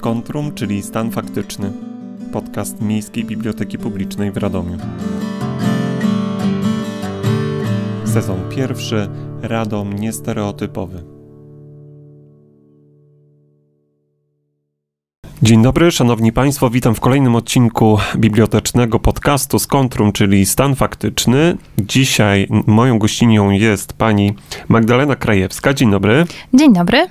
Skontrum, czyli Stan Faktyczny. Podcast Miejskiej Biblioteki Publicznej w Radomiu. Sezon pierwszy. Radom niestereotypowy. Dzień dobry, szanowni państwo, witam w kolejnym odcinku bibliotecznego podcastu z Kontrum, czyli Stan Faktyczny. Dzisiaj moją gościnią jest pani Magdalena Krajewska. Dzień dobry. Dzień dobry.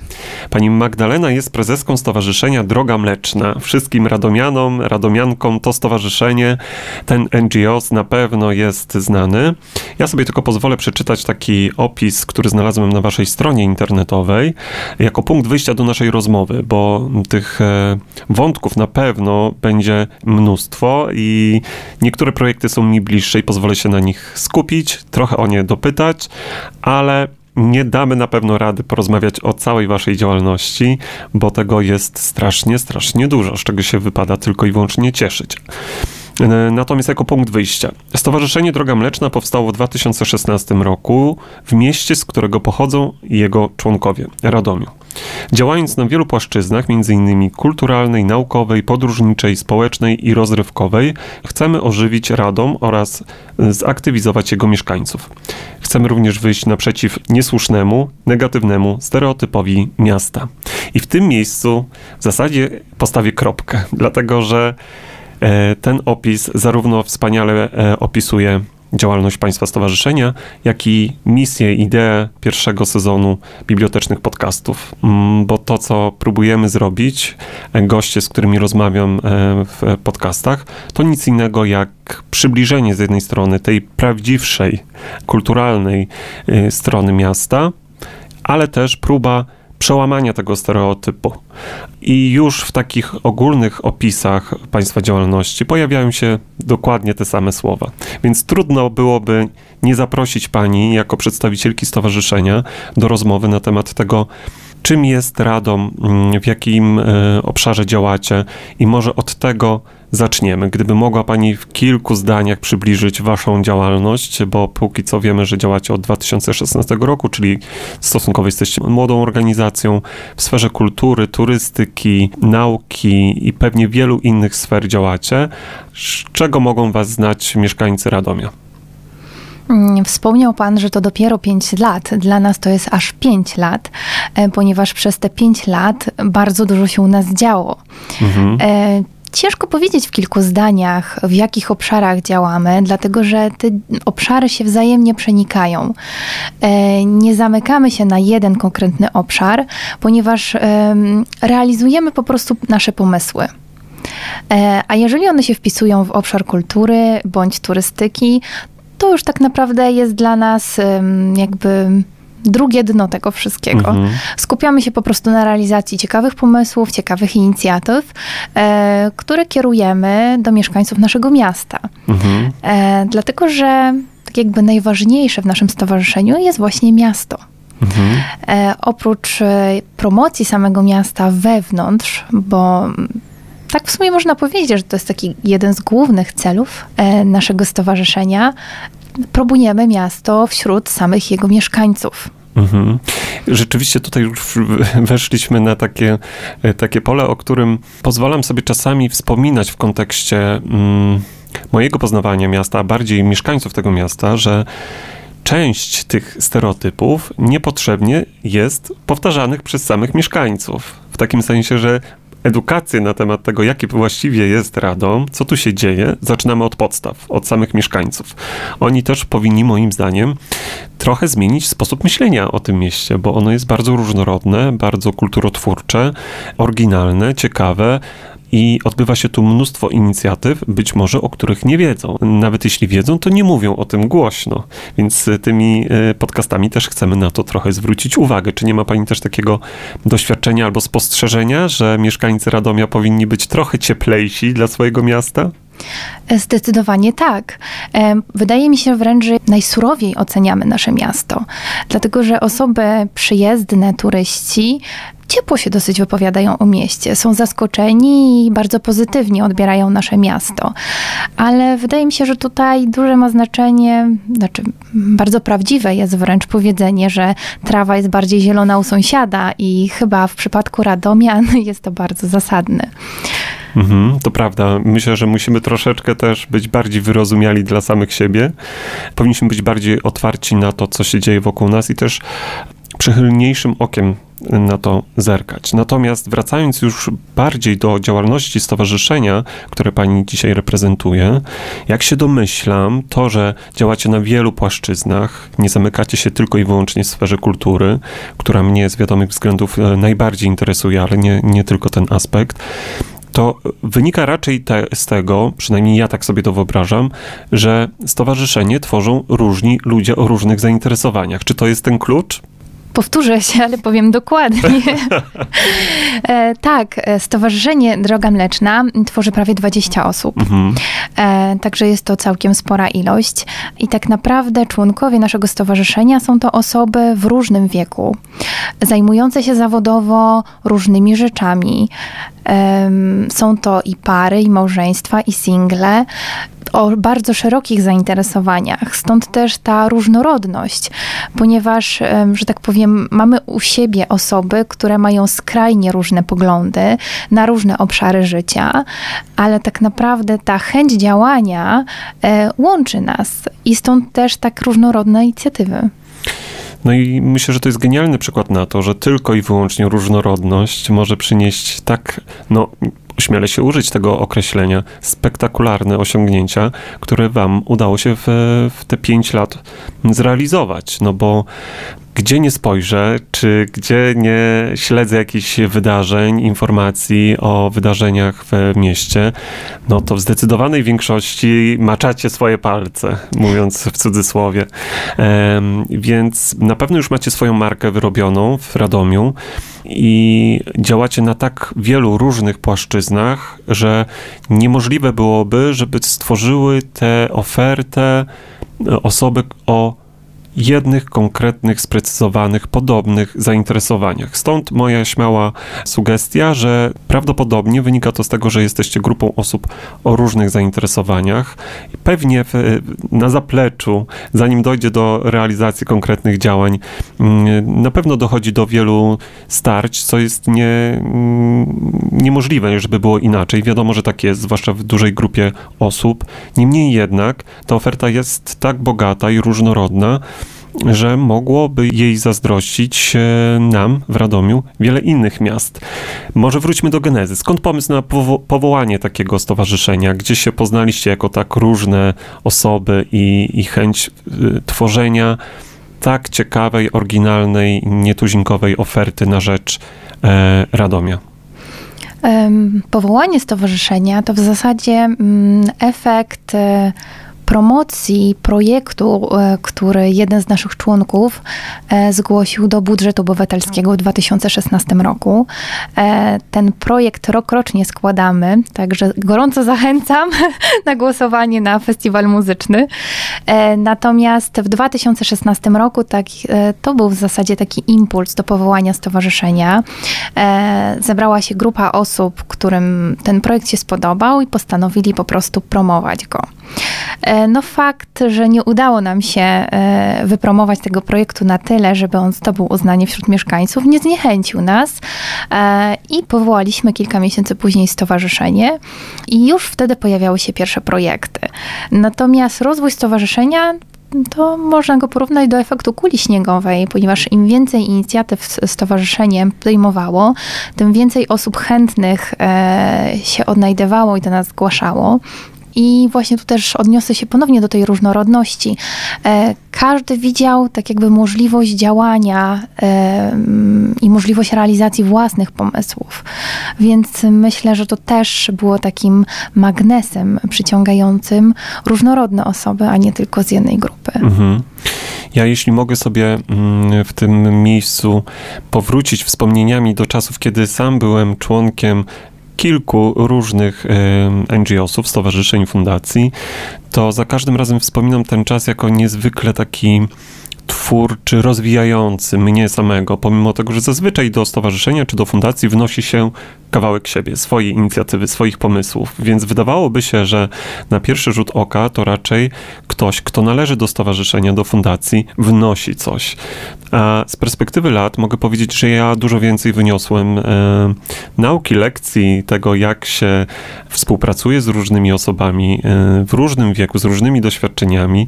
Pani Magdalena jest prezeską Stowarzyszenia Droga Mleczna. Wszystkim radomianom, radomiankom to stowarzyszenie, ten NGOs na pewno jest znany. Ja sobie tylko pozwolę przeczytać taki opis, który znalazłem na waszej stronie internetowej, jako punkt wyjścia do naszej rozmowy, bo tych e, wątków na pewno będzie mnóstwo i niektóre projekty są mi bliższe i pozwolę się na nich skupić, trochę o nie dopytać, ale nie damy na pewno rady porozmawiać o całej waszej działalności, bo tego jest strasznie, strasznie dużo, z czego się wypada tylko i wyłącznie cieszyć. E, natomiast jako punkt wyjścia. Stowarzyszenie Droga Mleczna powstało w 2016 roku w mieście, z którego pochodzą jego członkowie, Radomiu. Działając na wielu płaszczyznach, m.in. kulturalnej, naukowej, podróżniczej, społecznej i rozrywkowej, chcemy ożywić Radom oraz zaktywizować jego mieszkańców. Chcemy również wyjść naprzeciw niesłusznemu, negatywnemu stereotypowi miasta. I w tym miejscu w zasadzie postawię kropkę, dlatego że e, ten opis zarówno wspaniale e, opisuje działalność Państwa Stowarzyszenia, jak i misję, ideę pierwszego sezonu bibliotecznych podcastów. Mm, bo to, co próbujemy zrobić, e, goście, z którymi rozmawiam e, w podcastach, to nic innego jak przybliżenie z jednej strony tej prawdziwszej, kulturalnej e, strony miasta, ale też próba przełamania tego stereotypu. I już w takich ogólnych opisach państwa działalności pojawiają się dokładnie te same słowa. Więc trudno byłoby nie zaprosić pani jako przedstawicielki stowarzyszenia do rozmowy na temat tego, czym jest Radom, mm, w jakim e, obszarze działacie i może od tego zaczniemy. Gdyby mogła Pani w kilku zdaniach przybliżyć Waszą działalność, bo póki co wiemy, że działacie od 2016 roku, czyli stosunkowo jesteście młodą organizacją w sferze kultury, turystyki, nauki i pewnie wielu innych sfer działacie. Z czego mogą Was znać mieszkańcy Radomia? Mm, wspomniał Pan, że to dopiero 5 lat. Dla nas to jest aż 5 lat, e, ponieważ przez te 5 lat bardzo dużo się u nas działo. Mhm. E, ciężko powiedzieć w kilku zdaniach, w jakich obszarach działamy, dlatego że te obszary się wzajemnie przenikają. E, nie zamykamy się na jeden konkretny obszar, ponieważ realizujemy po prostu nasze pomysły. A jeżeli one się wpisują w obszar kultury bądź turystyki, to już tak naprawdę jest dla nas jakby drugie dno tego wszystkiego. Mhm. Skupiamy się po prostu na realizacji ciekawych pomysłów, ciekawych inicjatyw, e, które kierujemy do mieszkańców naszego miasta. Mhm. E, dlatego, że tak jakby najważniejsze w naszym stowarzyszeniu jest właśnie miasto. Mhm. E, oprócz e, promocji samego miasta wewnątrz, bo tak w sumie można powiedzieć, że to jest taki jeden z głównych celów e, naszego stowarzyszenia. Próbujemy miasto wśród samych jego mieszkańców. Mhm. Rzeczywiście tutaj już weszliśmy na takie, e, takie pole, o którym pozwalam sobie czasami wspominać w kontekście mm, mojego poznawania miasta, a bardziej mieszkańców tego miasta, że część tych stereotypów niepotrzebnie jest powtarzanych przez samych mieszkańców. W takim sensie, że edukację na temat tego, jaki właściwie jest Radom, co tu się dzieje, zaczynamy od podstaw, od samych mieszkańców. Oni też powinni, moim zdaniem, trochę zmienić sposób myślenia o tym mieście, bo ono jest bardzo różnorodne, bardzo kulturotwórcze, oryginalne, ciekawe, i odbywa się tu mnóstwo inicjatyw, być może o których nie wiedzą. Nawet jeśli wiedzą, to nie mówią o tym głośno. Więc tymi e, podcastami też chcemy na to trochę zwrócić uwagę. Czy nie ma Pani też takiego doświadczenia albo spostrzeżenia, że mieszkańcy Radomia powinni być trochę cieplejsi dla swojego miasta? Zdecydowanie tak. Wydaje mi się wręcz, że najsurowiej oceniamy nasze miasto, dlatego że osoby przyjezdne, turyści ciepło się dosyć wypowiadają o mieście. Są zaskoczeni i bardzo pozytywnie odbierają nasze miasto. Ale wydaje mi się, że tutaj duże ma znaczenie, znaczy bardzo prawdziwe jest wręcz powiedzenie, że trawa jest bardziej zielona u sąsiada i chyba w przypadku Radomian jest to bardzo zasadne. Mhm, to prawda. Myślę, że musimy troszeczkę też być bardziej wyrozumiali dla samych siebie. Powinniśmy być bardziej otwarci na to, co się dzieje wokół nas i też przychylniejszym okiem na to zerkać. Natomiast wracając już bardziej do działalności stowarzyszenia, które pani dzisiaj reprezentuje, jak się domyślam, to, że działacie na wielu płaszczyznach, nie zamykacie się tylko i wyłącznie w sferze kultury, która mnie z wiadomych względów e, najbardziej interesuje, ale nie, nie tylko ten aspekt, to wynika raczej te, z tego, przynajmniej ja tak sobie to wyobrażam, że stowarzyszenie tworzą różni ludzie o różnych zainteresowaniach. Czy to jest ten klucz? Powtórzę się, ale powiem dokładnie. e, tak, e, Stowarzyszenie Droga Mleczna tworzy prawie 20 osób. Mhm. E, także jest to całkiem spora ilość. I tak naprawdę członkowie naszego stowarzyszenia są to osoby w różnym wieku, zajmujące się zawodowo różnymi rzeczami. Są to i pary, i małżeństwa, i single o bardzo szerokich zainteresowaniach. Stąd też ta różnorodność, ponieważ, że tak powiem, mamy u siebie osoby, które mają skrajnie różne poglądy na różne obszary życia, ale tak naprawdę ta chęć działania e, łączy nas i stąd też tak różnorodne inicjatywy. No i myślę, że to jest genialny przykład na to, że tylko i wyłącznie różnorodność może przynieść tak, no śmielę się użyć tego określenia, spektakularne osiągnięcia, które wam udało się w, w te pięć lat zrealizować. No bo gdzie nie spojrzę, czy gdzie nie śledzę jakichś wydarzeń, informacji o wydarzeniach w mieście, no to w zdecydowanej większości maczacie swoje palce, mówiąc w cudzysłowie. Um, więc na pewno już macie swoją markę wyrobioną w Radomiu i działacie na tak wielu różnych płaszczyznach, że niemożliwe byłoby, żeby stworzyły tę ofertę osoby o jednych konkretnych, sprecyzowanych, podobnych zainteresowaniach. Stąd moja śmiała sugestia, że prawdopodobnie wynika to z tego, że jesteście grupą osób o różnych zainteresowaniach. Pewnie w, na zapleczu, zanim dojdzie do realizacji konkretnych działań, mm, na pewno dochodzi do wielu starć, co jest nie, mm, niemożliwe, żeby było inaczej. Wiadomo, że tak jest, zwłaszcza w dużej grupie osób. Niemniej jednak ta oferta jest tak bogata i różnorodna, że mogłoby jej zazdrościć e, nam w Radomiu wiele innych miast. Może wróćmy do genezy. Skąd pomysł na powo powołanie takiego stowarzyszenia? Gdzie się poznaliście jako tak różne osoby i, i chęć y, tworzenia tak ciekawej, oryginalnej, nietuzinkowej oferty na rzecz e, Radomia? Powołanie stowarzyszenia to w zasadzie mm, efekt promocji projektu, e, który jeden z naszych członków e, zgłosił do budżetu obywatelskiego w 2016 roku. E, ten projekt rokrocznie składamy, także gorąco zachęcam na głosowanie na festiwal muzyczny. Natomiast w 2016 roku tak, to był w zasadzie taki impuls do powołania stowarzyszenia. Zebrała się grupa osób, którym ten projekt się spodobał i postanowili po prostu promować go. E, no fakt, że nie udało nam się e, wypromować tego projektu na tyle, żeby on zdobył uznanie wśród mieszkańców, nie zniechęcił nas e, i powołaliśmy kilka miesięcy później stowarzyszenie i już wtedy pojawiały się pierwsze projekty. Natomiast rozwój stowarzyszenia to można go porównać do efektu kuli śniegowej, ponieważ im więcej inicjatyw stowarzyszenie podejmowało, tym więcej osób chętnych się odnajdywało i do nas zgłaszało. I właśnie tu też odniosę się ponownie do tej różnorodności. E, każdy widział tak jakby możliwość działania i możliwość realizacji własnych pomysłów. Więc myślę, że to też było takim magnesem przyciągającym różnorodne osoby, a nie tylko z jednej grupy. Mhm. Ja, jeśli mogę sobie mm, w tym miejscu powrócić wspomnieniami do czasów, kiedy sam byłem członkiem kilku różnych NGO-sów, stowarzyszeń, fundacji, to za każdym razem wspominam ten czas jako niezwykle taki twórczy, rozwijający mnie samego, pomimo tego, że zazwyczaj do stowarzyszenia czy do fundacji wnosi się kawałek siebie, swojej inicjatywy, swoich pomysłów. Więc wydawałoby się, że na pierwszy rzut oka to raczej ktoś, kto należy do stowarzyszenia, do fundacji, wnosi coś. A z perspektywy lat mogę powiedzieć, że ja dużo więcej wyniosłem e, nauki, lekcji tego, jak się współpracuje z różnymi osobami e, w różnym wieku, z różnymi doświadczeniami,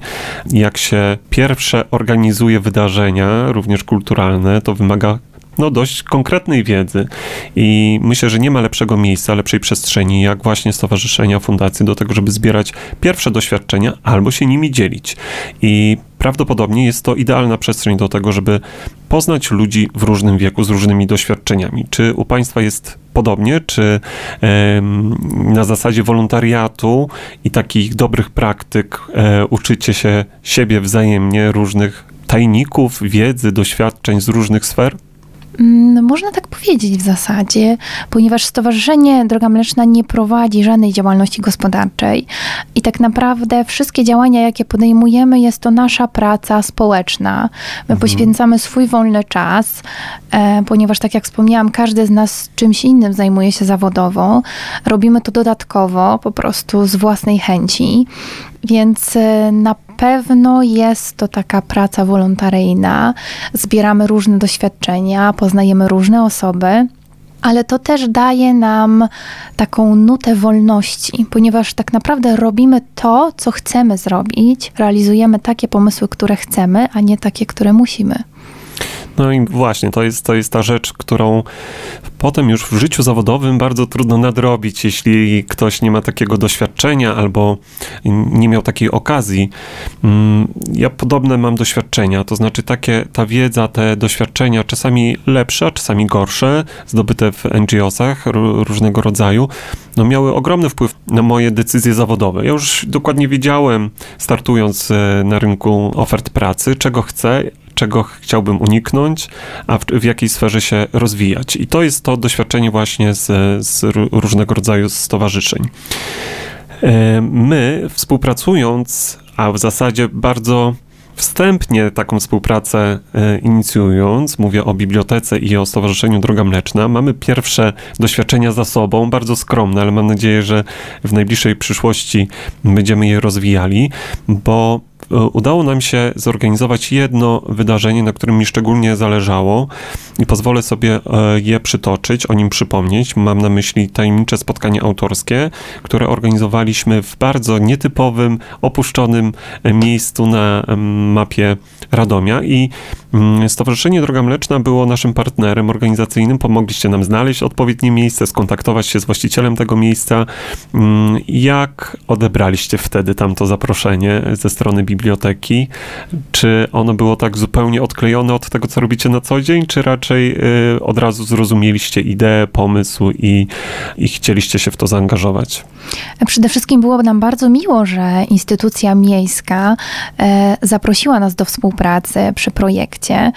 jak się pierwsze organizuje wydarzenia, również kulturalne. To wymaga no, dość konkretnej wiedzy. I myślę, że nie ma lepszego miejsca, lepszej przestrzeni, jak właśnie stowarzyszenia, fundacje, do tego, żeby zbierać pierwsze doświadczenia albo się nimi dzielić. I prawdopodobnie jest to idealna przestrzeń do tego, żeby poznać ludzi w różnym wieku, z różnymi doświadczeniami. Czy u Państwa jest podobnie, czy na zasadzie wolontariatu i takich dobrych praktyk e, uczycie się siebie wzajemnie, różnych tajników, wiedzy, doświadczeń z różnych sfer? Mm, można tak powiedzieć w zasadzie, ponieważ Stowarzyszenie Droga Mleczna nie prowadzi żadnej działalności gospodarczej i tak naprawdę wszystkie działania, jakie podejmujemy, jest to nasza praca społeczna. My mhm. poświęcamy swój wolny czas, e, ponieważ tak jak wspomniałam, każdy z nas czymś innym zajmuje się zawodowo. Robimy to dodatkowo, po prostu z własnej chęci. Więc e, na pewno jest to taka praca wolontaryjna. Zbieramy różne doświadczenia, poznajemy różne osoby ale to też daje nam taką nutę wolności, ponieważ tak naprawdę robimy to, co chcemy zrobić, realizujemy takie pomysły, które chcemy, a nie takie, które musimy. No i właśnie, to jest, to jest ta rzecz, którą potem już w życiu zawodowym bardzo trudno nadrobić, jeśli ktoś nie ma takiego doświadczenia albo nie miał takiej okazji. Mm, ja podobne mam doświadczenia, to znaczy takie, ta wiedza, te doświadczenia, czasami lepsze, czasami gorsze, zdobyte w NGO-sach różnego rodzaju, no miały ogromny wpływ na moje decyzje zawodowe. Ja już dokładnie wiedziałem, startując e, na rynku ofert pracy, czego chcę, czego chciałbym uniknąć, a w, w jakiej sferze się rozwijać. I to jest to doświadczenie właśnie z, z różnego rodzaju stowarzyszeń. E, my współpracując, a w zasadzie bardzo wstępnie taką współpracę e, inicjując, mówię o bibliotece i o Stowarzyszeniu Droga Mleczna, mamy pierwsze doświadczenia za sobą, bardzo skromne, ale mam nadzieję, że w najbliższej przyszłości będziemy je rozwijali, bo udało nam się zorganizować jedno wydarzenie, na którym mi szczególnie zależało i pozwolę sobie e, je przytoczyć, o nim przypomnieć. Mam na myśli tajemnicze spotkanie autorskie, które organizowaliśmy w bardzo nietypowym, opuszczonym e, miejscu na mapie Radomia i mm, Stowarzyszenie Droga Mleczna było naszym partnerem organizacyjnym. Pomogliście nam znaleźć odpowiednie miejsce, skontaktować się z właścicielem tego miejsca. Mm, jak odebraliście wtedy tamto zaproszenie ze strony biblioteki? Czy ono było tak zupełnie odklejone od tego, co robicie na co dzień, czy raczej y, od razu zrozumieliście ideę, pomysł i, i chcieliście się w to zaangażować? Przede wszystkim było nam bardzo miło, że instytucja miejska e, zaprosiła nas do współpracy przy projekcie.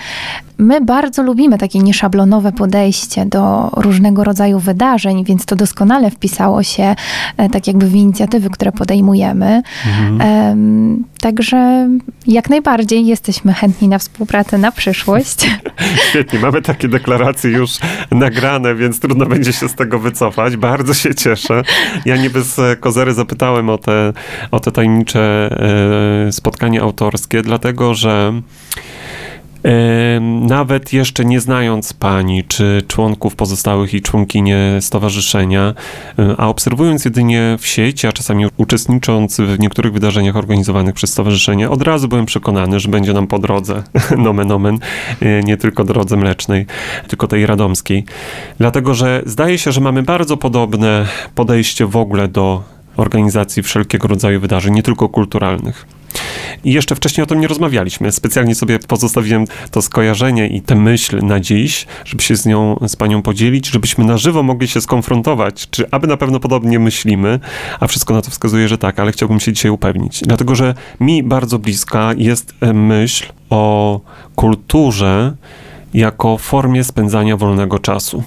My bardzo lubimy takie nieszablonowe podejście do różnego rodzaju wydarzeń, więc to doskonale wpisało się e, tak jakby w inicjatywy, które podejmujemy. Mhm. Także jak najbardziej jesteśmy chętni na współpracę na przyszłość. Świetnie, mamy takie deklaracje już nagrane, więc trudno będzie się z tego wycofać. Bardzo się cieszę. Ja nie bez kozery zapytałem o te, o te tajemnicze e, spotkanie autorskie, dlatego że nawet jeszcze nie znając pani czy członków pozostałych i członkinie stowarzyszenia, a obserwując jedynie w sieci, a czasami uczestnicząc w niektórych wydarzeniach organizowanych przez stowarzyszenie, od razu byłem przekonany, że będzie nam po drodze, nomen omen, e, nie tylko drodze mlecznej, tylko tej radomskiej. Dlatego, że zdaje się, że mamy bardzo podobne podejście w ogóle do organizacji wszelkiego rodzaju wydarzeń, nie tylko kulturalnych. I jeszcze wcześniej o tym nie rozmawialiśmy. Specjalnie sobie pozostawiłem to skojarzenie i tę myśl na dziś, żeby się z nią, z panią podzielić, żebyśmy na żywo mogli się skonfrontować, czy aby na pewno podobnie myślimy, a wszystko na to wskazuje, że tak, ale chciałbym się dzisiaj upewnić. Dlatego, że mi bardzo bliska jest e, myśl o kulturze jako formie spędzania wolnego czasu.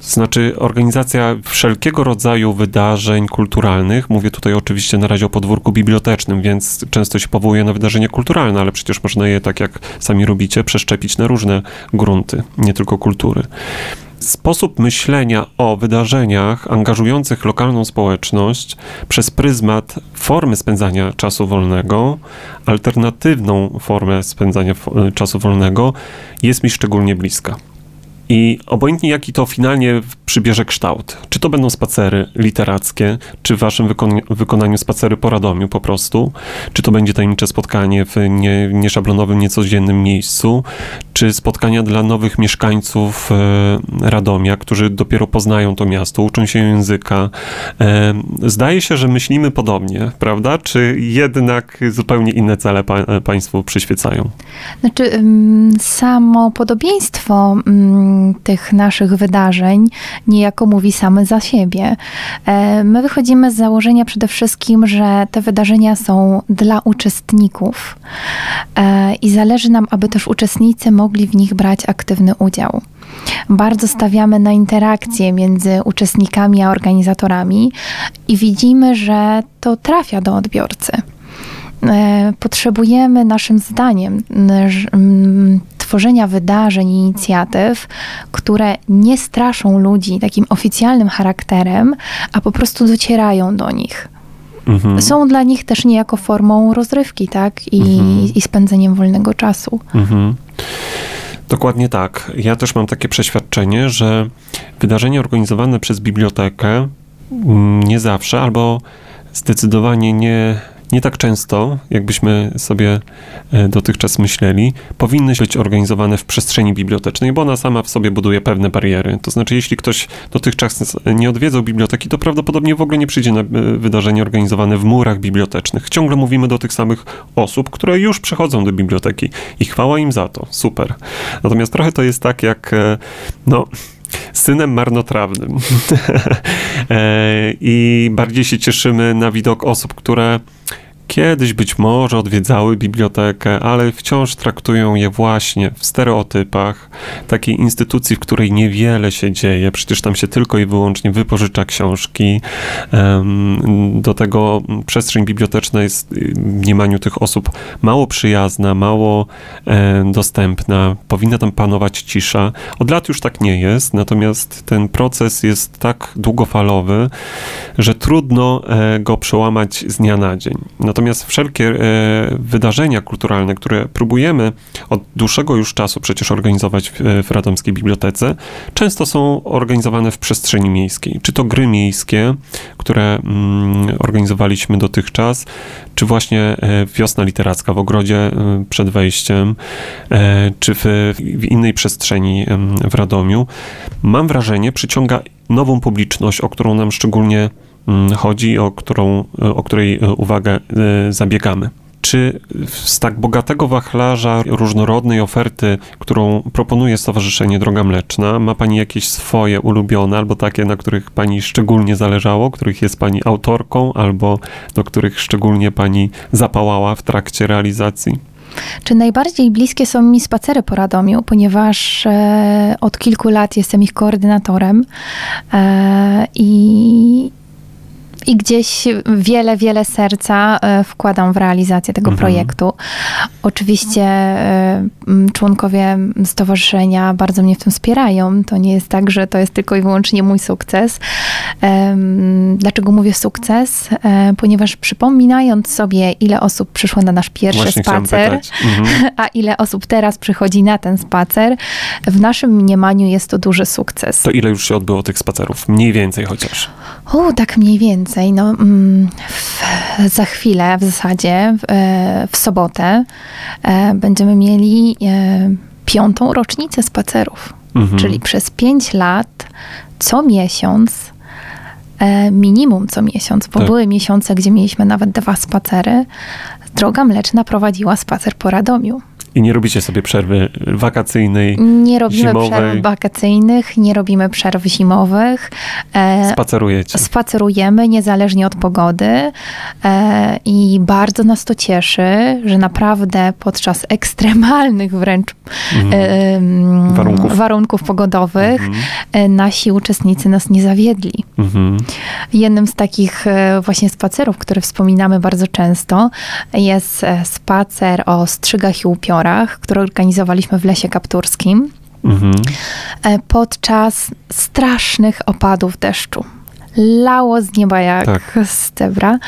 Znaczy organizacja wszelkiego rodzaju wydarzeń kulturalnych, mówię tutaj oczywiście na razie o podwórku bibliotecznym, więc często się powołuje na wydarzenia kulturalne, ale przecież można je, tak jak sami robicie, przeszczepić na różne grunty, nie tylko kultury. Sposób myślenia o wydarzeniach angażujących lokalną społeczność przez pryzmat formy spędzania czasu wolnego, alternatywną formę spędzania czasu wolnego jest mi szczególnie bliska. I obojętnie jaki to finalnie przybierze kształt, czy to będą spacery literackie, czy w waszym wykon wykonaniu spacery po Radomiu po prostu, czy to będzie tajemnicze spotkanie w nie, nieszablonowym, niecodziennym miejscu, czy spotkania dla nowych mieszkańców e, Radomia, którzy dopiero poznają to miasto, uczą się języka. E, zdaje się, że myślimy podobnie, prawda? Czy jednak zupełnie inne cele pa państwu przyświecają? Znaczy, samo podobieństwo tych naszych wydarzeń niejako mówi same za siebie. E, my wychodzimy z założenia przede wszystkim, że te wydarzenia są dla uczestników i zależy nam, aby też uczestnicy mogli mogli w nich brać aktywny udział. Bardzo stawiamy na interakcję między uczestnikami a organizatorami i widzimy, że to trafia do odbiorcy. E, potrzebujemy, naszym zdaniem, tworzenia wydarzeń inicjatyw, które nie straszą ludzi takim oficjalnym charakterem, a po prostu docierają do nich. Mhm. Są dla nich też niejako formą rozrywki, tak? I, mhm. i spędzeniem wolnego czasu. Mhm. Dokładnie tak. Ja też mam takie przeświadczenie, że wydarzenia organizowane przez bibliotekę mm, nie zawsze albo zdecydowanie nie nie tak często, jakbyśmy sobie e, dotychczas myśleli, powinny być organizowane w przestrzeni bibliotecznej, bo ona sama w sobie buduje pewne bariery. To znaczy, jeśli ktoś dotychczas nie odwiedzał biblioteki, to prawdopodobnie w ogóle nie przyjdzie na e, wydarzenie organizowane w murach bibliotecznych. Ciągle mówimy do tych samych osób, które już przychodzą do biblioteki i chwała im za to. Super. Natomiast trochę to jest tak, jak e, no synem marnotrawnym. I bardziej się cieszymy na widok osób, które kiedyś być może odwiedzały bibliotekę, ale wciąż traktują je właśnie w stereotypach takiej instytucji, w której niewiele się dzieje. Przecież tam się tylko i wyłącznie wypożycza książki. Do tego przestrzeń biblioteczna jest w mniemaniu tych osób mało przyjazna, mało dostępna. Powinna tam panować cisza. Od lat już tak nie jest, natomiast ten proces jest tak długofalowy, że trudno e, go przełamać z dnia na dzień. Natomiast wszelkie e, wydarzenia kulturalne, które próbujemy od dłuższego już czasu przecież organizować w, w Radomskiej Bibliotece, często są organizowane w przestrzeni miejskiej. Czy to gry miejskie, które mm, organizowaliśmy dotychczas, czy właśnie e, wiosna literacka w ogrodzie e, przed wejściem, czy w, w innej przestrzeni w Radomiu, mam wrażenie, przyciąga nową publiczność, o którą nam szczególnie chodzi, o, którą, o której e, uwagę e, zabiegamy. Czy z tak bogatego wachlarza różnorodnej oferty, którą proponuje Stowarzyszenie Droga Mleczna, ma Pani jakieś swoje ulubione, albo takie, na których Pani szczególnie zależało, których jest Pani autorką, albo do których szczególnie Pani zapałała w trakcie realizacji? Czy najbardziej bliskie są mi spacery po Radomiu, ponieważ e, od kilku lat jestem ich koordynatorem e, i i gdzieś wiele, wiele serca e, wkładam w realizację tego mhm. projektu. Oczywiście e, członkowie stowarzyszenia bardzo mnie w tym wspierają. To nie jest tak, że to jest tylko i wyłącznie mój sukces. Dlaczego mówię sukces? E, ponieważ przypominając sobie, ile osób przyszło na nasz pierwszy Właśnie spacer, mhm. a ile osób teraz przychodzi na ten spacer, w naszym mniemaniu jest to duży sukces. To ile już się odbyło tych spacerów? Mniej więcej chociaż. O, tak mniej więcej więcej. No, mm, w, za chwilę w zasadzie, w, e, w sobotę, e, będziemy mieli e, piątą rocznicę spacerów. Mhm. Czyli przez pięć lat, co miesiąc, minimum co miesiąc, bo tak. były miesiące, gdzie mieliśmy nawet dwa spacery, Droga Mleczna prowadziła spacer po Radomiu. I nie robicie sobie przerwy wakacyjnej, Nie robimy zimowej. przerw wakacyjnych, nie robimy przerw zimowych. E, Spacerujecie. Spacerujemy niezależnie od pogody e, i bardzo nas to cieszy, że naprawdę podczas ekstremalnych wręcz Mhm. e, mm, Warunków. warunków pogodowych Mhm. nasi uczestnicy nas nie zawiedli. Mhm. Jednym z takich właśnie spacerów, które wspominamy bardzo często, jest spacer o strzygach i upiorach, który organizowaliśmy w Lesie Kapturskim Mhm. e, podczas strasznych opadów deszczu. Lało z nieba jak Tak. z cebra.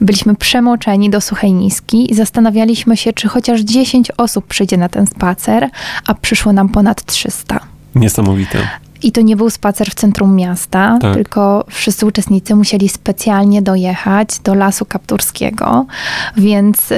Byliśmy przemoczeni do suchej niski i zastanawialiśmy się, czy chociaż 10 osób przyjdzie na ten spacer, a przyszło nam ponad 300. Niesamowite. I to nie był spacer w centrum miasta, Tak. tylko wszyscy uczestnicy musieli specjalnie dojechać do Lasu Kapturskiego, więc y,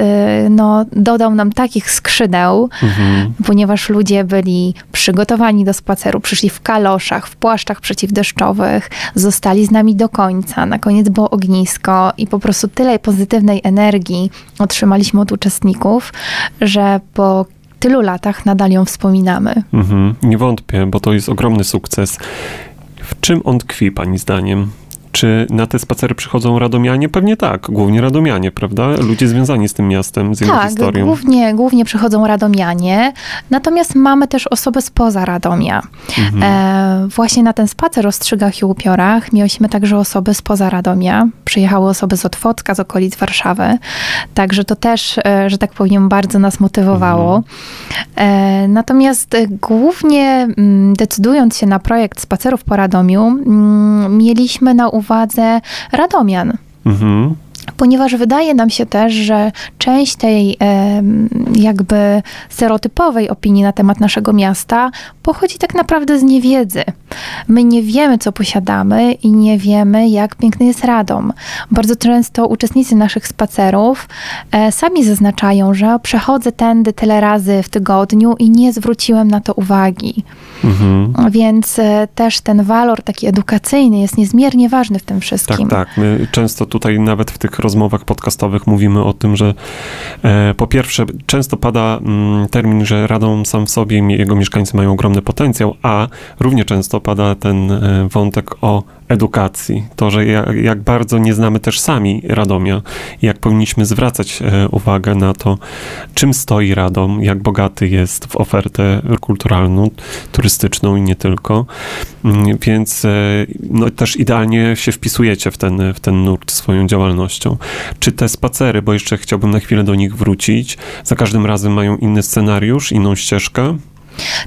no, dodał nam takich skrzydeł, Mhm. ponieważ ludzie byli przygotowani do spaceru, przyszli w kaloszach, w płaszczach przeciwdeszczowych, zostali z nami do końca. Na koniec było ognisko i po prostu tyle pozytywnej energii otrzymaliśmy od uczestników, że po tylu latach nadal ją wspominamy. Mhm. Nie wątpię, bo to jest ogromny sukces. W czym on tkwi, pani zdaniem? Czy na te spacery przychodzą radomianie? Pewnie tak, głównie radomianie, prawda? Ludzie związani z tym miastem, z jego Tak, historią. głównie, głównie przychodzą radomianie, natomiast mamy też osoby spoza Radomia. Mhm. E, właśnie na ten spacer o strzygach i upiorach mieliśmy także osoby spoza Radomia. Przyjechały osoby z Otwocka, z okolic Warszawy. Także to też, e, że tak powiem, bardzo nas motywowało. E, natomiast e, głównie mm, decydując się na projekt spacerów po Radomiu, mm, mieliśmy na uwadze Radomian Mhm. Ponieważ wydaje nam się też, że część tej jakby stereotypowej opinii na temat naszego miasta pochodzi tak naprawdę z niewiedzy. My nie wiemy, co posiadamy i nie wiemy, jak piękny jest Radom. Bardzo często uczestnicy naszych spacerów e, sami zaznaczają, że przechodzę tędy tyle razy w tygodniu i nie zwróciłem na to uwagi. Mhm. Więc e, też ten walor taki edukacyjny jest niezmiernie ważny w tym Tak, wszystkim. tak. My często tutaj nawet w tych rozmowach podcastowych mówimy o tym, że e, po pierwsze często pada mm, termin, że Radom sam w sobie i jego mieszkańcy mają ogromny potencjał, a równie często pada ten e, wątek o edukacji. To, że jak, jak bardzo nie znamy też sami Radomia jak powinniśmy zwracać e, uwagę na to, czym stoi Radom, jak bogaty jest w ofertę kulturalną, turystyczną i nie tylko. Mm, Więc e, no, też idealnie się wpisujecie w ten, w ten nurt swoją działalnością. Czy te spacery, bo jeszcze chciałbym na chwilę do nich wrócić, za każdym razem mają inny scenariusz, inną ścieżkę?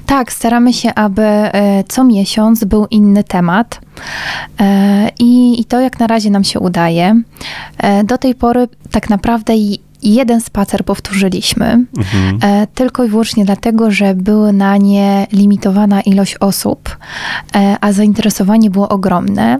Tak, staramy się, aby e, co miesiąc był inny temat. E, I, I to jak na razie nam się udaje. E, Do tej pory tak naprawdę jeden spacer powtórzyliśmy, Mhm. e, tylko i wyłącznie dlatego, że były na nie limitowana ilość osób, e, a zainteresowanie było ogromne.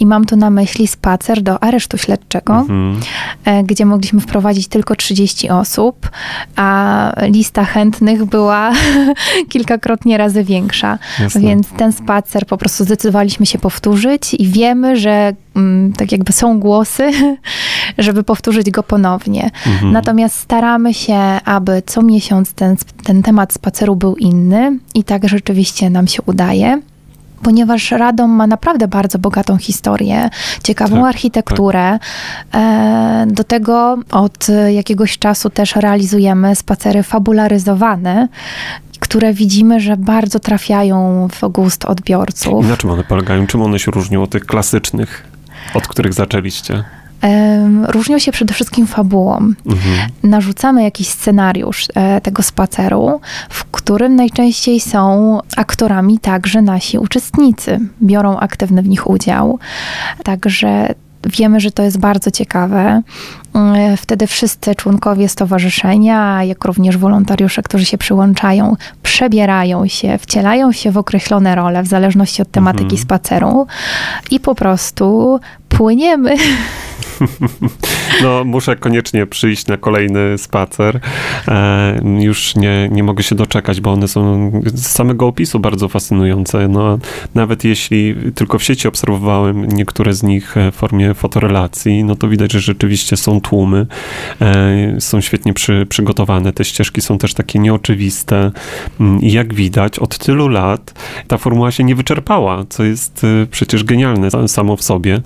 I mam tu na myśli spacer do aresztu śledczego, Mhm. e, gdzie mogliśmy wprowadzić tylko 30 osób, a lista chętnych była kilkakrotnie razy większa. Jasne. Więc ten spacer po prostu zdecydowaliśmy się powtórzyć i wiemy, że tak jakby są głosy, żeby powtórzyć go ponownie. Mhm. Natomiast staramy się, aby co miesiąc ten, ten temat spaceru był inny i tak rzeczywiście nam się udaje. Ponieważ Radom ma naprawdę bardzo bogatą historię, ciekawą Tak, architekturę. E, Do tego od jakiegoś czasu też realizujemy spacery fabularyzowane, które widzimy, że bardzo trafiają w gust odbiorców. I na czym one polegają? Czym one się różnią od tych klasycznych, od których zaczęliście? Różnią się przede wszystkim fabułą. Mhm. narzucamy jakiś scenariusz e, tego spaceru, w którym najczęściej są aktorami także nasi uczestnicy. Biorą aktywny w nich udział. Także wiemy, że to jest bardzo ciekawe. E, Wtedy wszyscy członkowie stowarzyszenia, jak również wolontariusze, którzy się przyłączają, przebierają się, wcielają się w określone role w zależności od tematyki Mhm. spaceru i po prostu płyniemy No, muszę koniecznie przyjść na kolejny spacer. E, już nie, nie mogę się doczekać, bo one są z samego opisu bardzo fascynujące. No, nawet jeśli tylko w sieci obserwowałem niektóre z nich w formie fotorelacji, no to widać, że rzeczywiście są tłumy, e, są świetnie przy, przygotowane. Te ścieżki są też takie nieoczywiste mm, i jak widać, od tylu lat ta formuła się nie wyczerpała, co jest e, przecież genialne samo w sobie.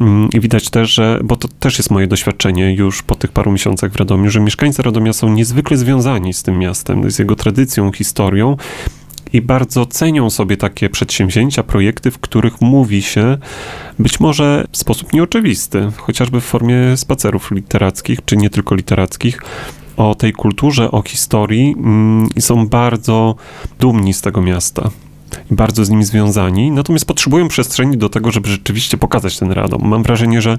Mm, I widać też, że, bo to też jest moje doświadczenie już po tych paru miesiącach w Radomiu, że mieszkańcy Radomia są niezwykle związani z tym miastem, z jego tradycją, historią i bardzo cenią sobie takie przedsięwzięcia, projekty, w których mówi się być może w sposób nieoczywisty, chociażby w formie spacerów literackich, czy nie tylko literackich, o tej kulturze, o historii mm, i są bardzo dumni z tego miasta i bardzo z nim związani, natomiast potrzebują przestrzeni do tego, żeby rzeczywiście pokazać ten Radom. Mam wrażenie, że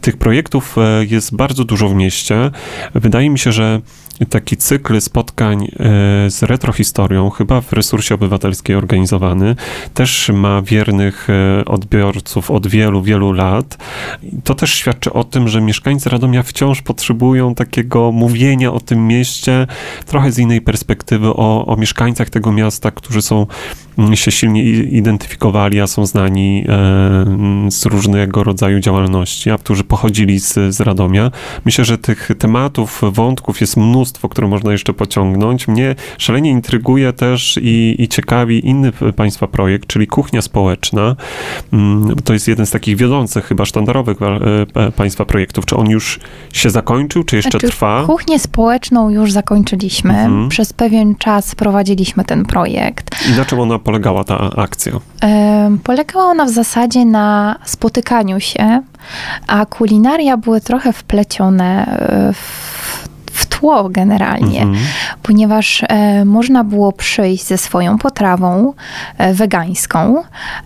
tych projektów e, jest bardzo dużo w mieście. Wydaje mi się, że taki cykl spotkań e, z retrohistorią, chyba w resursie obywatelskiej organizowany, też ma wiernych e, odbiorców od wielu, wielu lat. To też świadczy o tym, że mieszkańcy Radomia wciąż potrzebują takiego mówienia o tym mieście trochę z innej perspektywy, o, o mieszkańcach tego miasta, którzy są mm, się silnie identyfikowali, a są znani e, z różnego rodzaju działalności, a którzy pochodzili z, z Radomia. Myślę, że tych tematów, wątków jest mnóstwo mnóstwo, które można jeszcze pociągnąć. Mnie szalenie intryguje też i, i ciekawi inny państwa projekt, czyli kuchnia społeczna. Mm, to jest jeden z takich wiodących, chyba sztandarowych e, e, państwa projektów. Czy on już się zakończył, czy jeszcze znaczy, trwa? Kuchnię społeczną już zakończyliśmy. Mhm. Przez pewien czas prowadziliśmy ten projekt. I na czym ona polegała, ta akcja? Polegała ona w zasadzie na spotykaniu się, a kulinaria były trochę wplecione e, w w tło generalnie, mhm. ponieważ e, można było przyjść ze swoją potrawą e, wegańską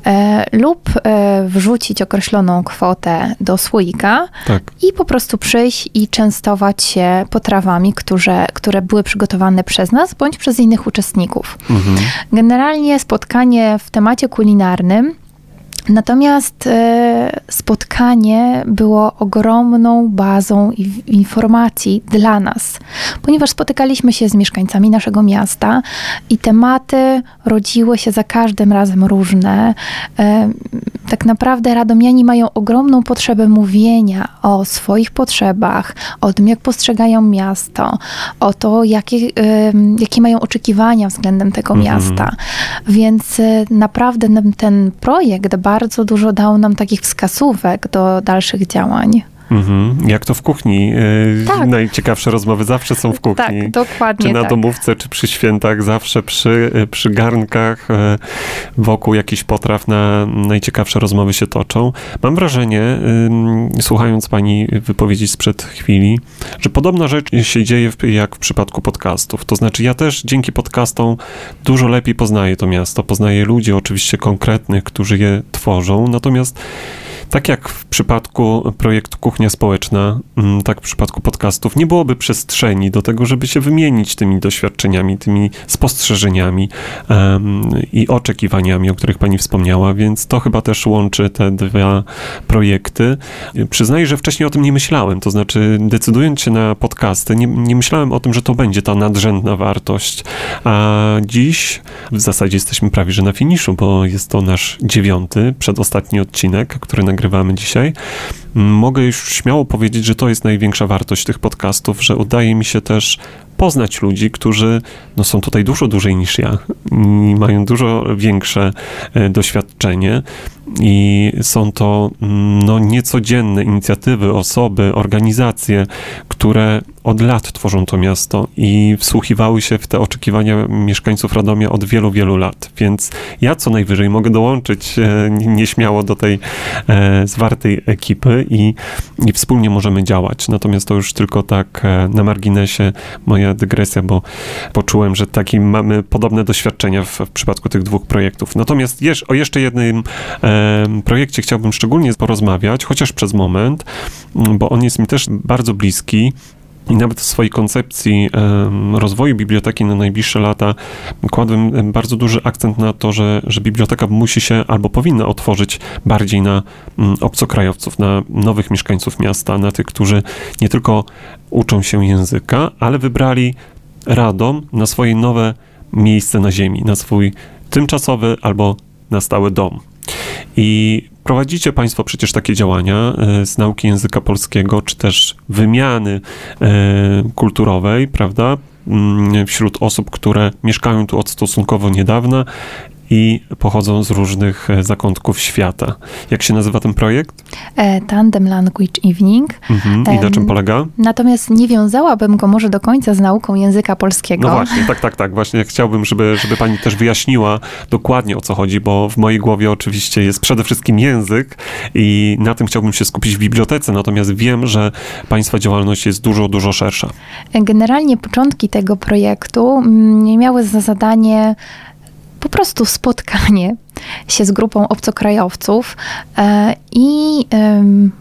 e, lub e, wrzucić określoną kwotę do słoika tak. i po prostu przyjść i częstować się potrawami, które, które były przygotowane przez nas bądź przez innych uczestników. Mhm. Generalnie spotkanie w temacie kulinarnym Natomiast e, spotkanie było ogromną bazą informacji dla nas, ponieważ spotykaliśmy się z mieszkańcami naszego miasta i tematy rodziły się za każdym razem różne. Tak naprawdę radomiani mają ogromną potrzebę mówienia o swoich potrzebach, o tym, jak postrzegają miasto, o to, jakie, jakie mają oczekiwania względem tego mhm. miasta. Więc e, naprawdę ten projekt bardzo dużo dał nam takich wskazówek do dalszych działań. Mhm. Jak to w kuchni? E, tak. Najciekawsze rozmowy zawsze są w kuchni. Tak, dokładnie. Czy na tak. domówce, czy przy świętach, zawsze przy, e, przy garnkach, e, wokół jakichś potraw na najciekawsze rozmowy się toczą. Mam wrażenie, słuchając pani wypowiedzi sprzed chwili, że podobna rzecz się dzieje jak w przypadku podcastów. To znaczy, ja też dzięki podcastom dużo lepiej poznaję to miasto, poznaję ludzi, oczywiście konkretnych, którzy je tworzą, natomiast tak jak w przypadku projektu Kuchnia Społeczna, mm, tak w przypadku podcastów, nie byłoby przestrzeni do tego, żeby się wymienić tymi doświadczeniami, tymi spostrzeżeniami um, i oczekiwaniami, o których pani wspomniała, więc to chyba też łączy te dwa projekty. Przyznaję, że wcześniej o tym nie myślałem, to znaczy decydując się na podcasty, nie, nie myślałem o tym, że to będzie ta nadrzędna wartość, a dziś w zasadzie jesteśmy prawie, że na finiszu, bo jest to nasz dziewiąty, przedostatni odcinek, który nagrywamy dzisiaj, mogę już śmiało powiedzieć, że to jest największa wartość tych podcastów, że udaje mi się też poznać ludzi, którzy no, są tutaj dużo dłużej niż ja i mają dużo większe e, doświadczenie i są to mm, no, niecodzienne inicjatywy, osoby, organizacje, które od lat tworzą to miasto i wsłuchiwały się w te oczekiwania mieszkańców Radomia od wielu, wielu lat. Więc ja co najwyżej mogę dołączyć e, nieśmiało do tej e, zwartej ekipy i, i wspólnie możemy działać. Natomiast to już tylko tak na marginesie moja dygresja, bo poczułem, że taki mamy podobne doświadczenia w, w przypadku tych dwóch projektów. Natomiast jeż, o jeszcze jednym e, projekcie chciałbym szczególnie porozmawiać, chociaż przez moment, bo on jest mi też bardzo bliski. i nawet w swojej koncepcji rozwoju biblioteki na najbliższe lata kładłem bardzo duży akcent na to, że, że biblioteka musi się albo powinna otworzyć bardziej na mm, obcokrajowców, na nowych mieszkańców miasta, na tych, którzy nie tylko uczą się języka, ale wybrali Radom na swoje nowe miejsce na ziemi, na swój tymczasowy albo na stały dom. I prowadzicie Państwo przecież takie działania e, z nauki języka polskiego, czy też wymiany e, kulturowej, prawda? Mm, wśród osób, które mieszkają tu od stosunkowo niedawna i pochodzą z różnych e, zakątków świata. Jak się nazywa ten projekt? E, Tandem Language Evening. Mhm. I na czym polega? Natomiast nie wiązałabym go może do końca z nauką języka polskiego. No właśnie, tak, tak, tak. Właśnie chciałbym, żeby, żeby pani też wyjaśniła dokładnie o co chodzi, bo w mojej głowie oczywiście jest przede wszystkim język i na tym chciałbym się skupić w bibliotece, natomiast wiem, że państwa działalność jest dużo, dużo szersza. Generalnie początki tego projektu mm, miały za zadanie po prostu spotkanie się z grupą obcokrajowców e, i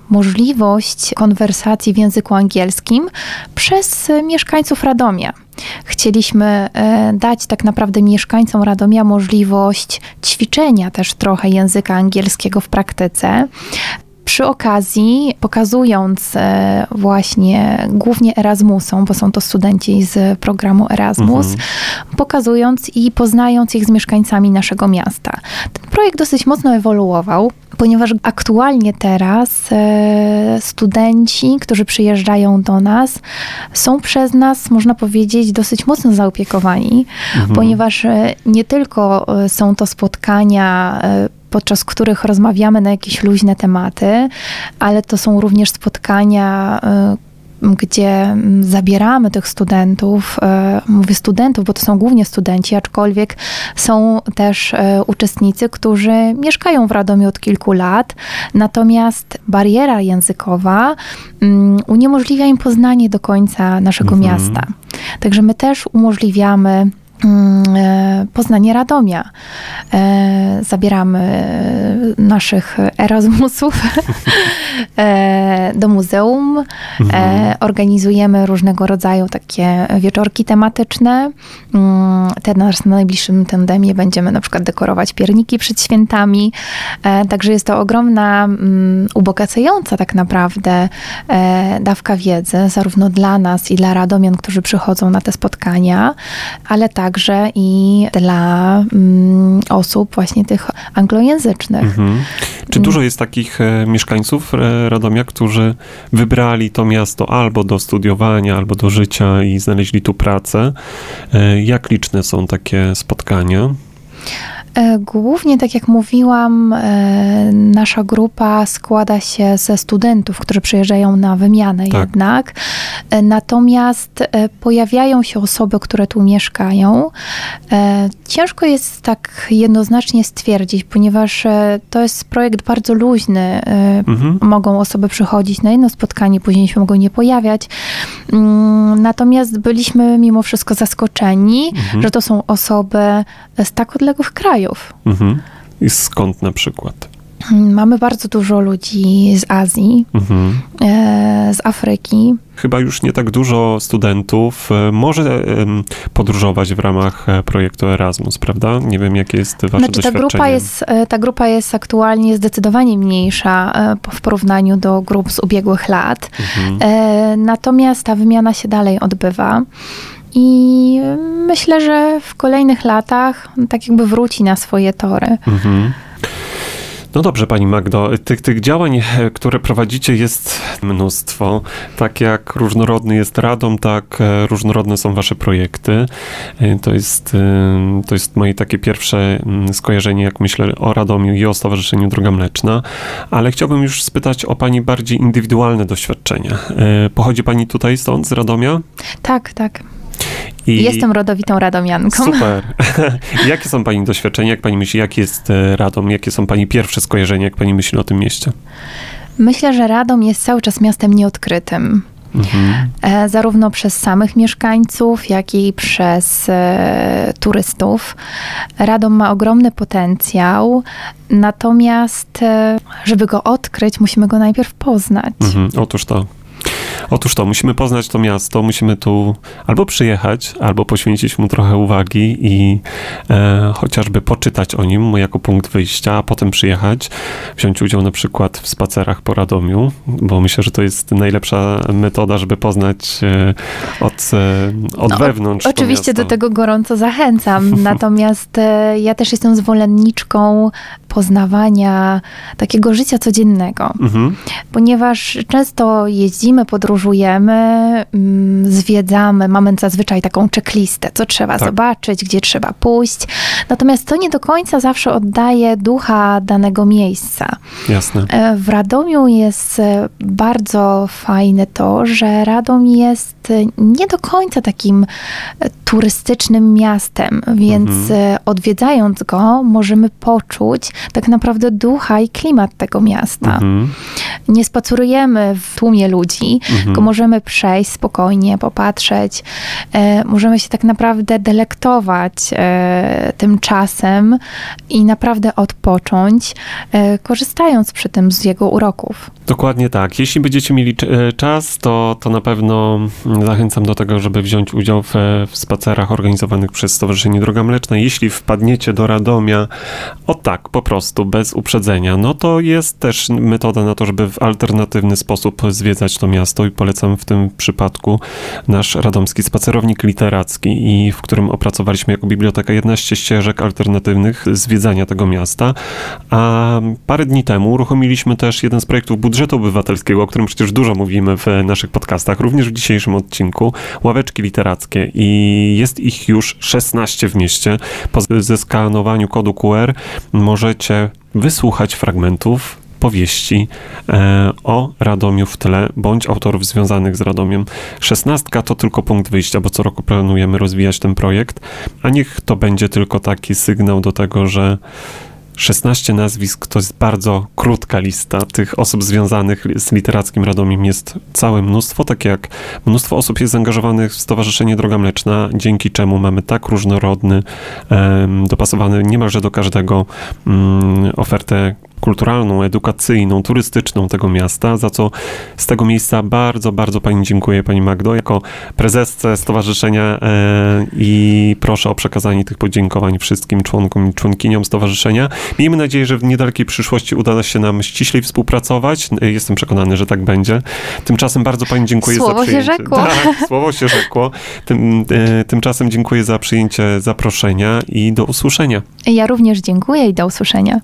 możliwość konwersacji w języku angielskim przez mieszkańców Radomia. Chcieliśmy e, dać tak naprawdę mieszkańcom Radomia możliwość ćwiczenia też trochę języka angielskiego w praktyce przy okazji, pokazując e, właśnie głównie Erasmusom, bo są to studenci z programu Erasmus, mhm. pokazując i poznając ich z mieszkańcami naszego miasta. Ten projekt dosyć mocno ewoluował, ponieważ aktualnie teraz e, studenci, którzy przyjeżdżają do nas, są przez nas, można powiedzieć, dosyć mocno zaopiekowani, mhm. ponieważ e, nie tylko są to spotkania podczas których rozmawiamy na jakieś luźne tematy, ale to są również spotkania, gdzie zabieramy tych studentów, y, mówię studentów, bo to są głównie studenci, aczkolwiek są też y, uczestnicy, którzy mieszkają w Radomiu od kilku lat, natomiast bariera językowa mm, uniemożliwia im poznanie do końca naszego mhm. miasta. Także my też umożliwiamy Mm, e, Poznanie Radomia. E, zabieramy naszych Erasmusów e, do muzeum. Mhm. Organizujemy różnego rodzaju takie wieczorki tematyczne. Mm, teraz na najbliższym tandemie będziemy na przykład dekorować pierniki przed świętami. Także jest to ogromna, mm, ubogacająca tak naprawdę dawka wiedzy, zarówno dla nas i dla radomian, którzy przychodzą na te spotkania, ale tak także i dla mm, osób właśnie tych anglojęzycznych. Mhm. Czy dużo jest takich e, mieszkańców e, Radomia, którzy wybrali to miasto albo do studiowania, albo do życia i znaleźli tu pracę? E, jak liczne są takie spotkania? E, głównie, tak jak mówiłam, e, nasza grupa składa się ze studentów, którzy przyjeżdżają na wymianę tak. jednak. E, natomiast pojawiają się osoby, które tu mieszkają. Ciężko jest tak jednoznacznie stwierdzić, ponieważ to jest projekt bardzo luźny. Mhm. Mogą osoby przychodzić na jedno spotkanie, później się mogą nie pojawiać. Mm, natomiast byliśmy mimo wszystko zaskoczeni, mhm. że to są osoby z tak odległych krajów krajów. Mhm. I skąd na przykład? Mamy bardzo dużo ludzi z Azji, mhm. e, z Afryki. Chyba już nie tak dużo studentów e, może podróżować w ramach e, projektu Erasmus, prawda? Nie wiem, jakie jest wasze znaczy, doświadczenie. Ta grupa jest, ta grupa jest aktualnie zdecydowanie mniejsza w porównaniu do grup z ubiegłych lat. Mhm. Natomiast ta wymiana się dalej odbywa. I myślę, że w kolejnych latach tak jakby wróci na swoje tory. Mhm. No dobrze, pani Magdo, tych, tych działań, które prowadzicie jest mnóstwo. Tak jak różnorodny jest Radom, tak e, różnorodne są wasze projekty. E, to jest, e, to jest moje takie pierwsze mm, skojarzenie, jak myślę o Radomiu i o Stowarzyszeniu Droga Mleczna, ale chciałbym już spytać o pani bardziej indywidualne doświadczenia. Pochodzi pani tutaj stąd, z Radomia? Tak, tak. I Jestem rodowitą radomianką. Super. jakie są Pani doświadczenia? Jak Pani myśli, jak jest e, Radom? Jakie są Pani pierwsze skojarzenia, jak Pani myśli o tym mieście? Myślę, że Radom jest cały czas miastem nieodkrytym. Mhm. E, zarówno przez samych mieszkańców, jak i przez e, turystów. Radom ma ogromny potencjał, natomiast, e, żeby go odkryć, musimy go najpierw poznać. Mhm. Otóż to. Otóż to, musimy poznać to miasto, musimy tu albo przyjechać, albo poświęcić mu trochę uwagi i e, chociażby poczytać o nim jako punkt wyjścia, a potem przyjechać, wziąć udział na przykład w spacerach po Radomiu, bo myślę, że to jest najlepsza metoda, żeby poznać e, od, e, od no, wewnątrz. Oczywiście do tego gorąco zachęcam, natomiast e, ja też jestem zwolenniczką poznawania takiego życia codziennego, mhm. ponieważ często jeździmy, podróżujemy, mm, zwiedzamy, mamy zazwyczaj taką checklistę, co trzeba tak. zobaczyć, gdzie trzeba pójść, natomiast to nie do końca zawsze oddaje ducha danego miejsca. Jasne. E, w Radomiu jest e, bardzo fajne to, że Radom jest e, nie do końca takim turystycznym miastem, więc mhm. odwiedzając go możemy poczuć tak naprawdę ducha i klimat tego miasta. Mhm. Nie spacerujemy w tłumie ludzi, mhm. tylko możemy przejść spokojnie, popatrzeć. E, możemy się tak naprawdę delektować e, tym czasem i naprawdę odpocząć, e, korzystając przy tym z jego uroków. Dokładnie tak. Jeśli będziecie mieli czas, to, to na pewno zachęcam do tego, żeby wziąć udział w, w spacerach organizowanych przez Stowarzyszenie Droga Mleczna. Jeśli wpadniecie do Radomia, o tak, po prostu, bez uprzedzenia, no to jest też metoda na to, żeby w alternatywny sposób zwiedzać to miasto polecam w tym przypadku nasz radomski spacerownik literacki i w którym opracowaliśmy jako biblioteka 11 ścieżek alternatywnych zwiedzania tego miasta. A parę dni temu uruchomiliśmy też jeden z projektów budżetu obywatelskiego, o którym przecież dużo mówimy w naszych podcastach, również w dzisiejszym odcinku, ławeczki literackie i jest ich już 16 w mieście. Po zeskanowaniu kodu QR możecie wysłuchać fragmentów powieści e, o Radomiu w tle, bądź autorów związanych z Radomiem. Szesnastka to tylko punkt wyjścia, bo co roku planujemy rozwijać ten projekt, a niech to będzie tylko taki sygnał do tego, że 16 nazwisk to jest bardzo krótka lista. Tych osób związanych z literackim Radomiem jest całe mnóstwo, tak jak mnóstwo osób jest zaangażowanych w Stowarzyszenie Droga Mleczna, dzięki czemu mamy tak różnorodny, dopasowany niemalże do każdego mm, ofertę kulturalną, edukacyjną, turystyczną tego miasta, za co z tego miejsca bardzo, bardzo Pani dziękuję, Pani Magdo, jako prezesce stowarzyszenia e, i proszę o przekazanie tych podziękowań wszystkim członkom i członkiniom stowarzyszenia. Miejmy nadzieję, że w niedalekiej przyszłości uda się nam ściślej współpracować. E, jestem przekonany, że tak będzie. Tymczasem bardzo Pani dziękuję słowo za przyjęcie. Się rzekło. Tak, słowo się rzekło. Tym, e, tymczasem dziękuję za przyjęcie zaproszenia i do usłyszenia. Ja również dziękuję i do usłyszenia.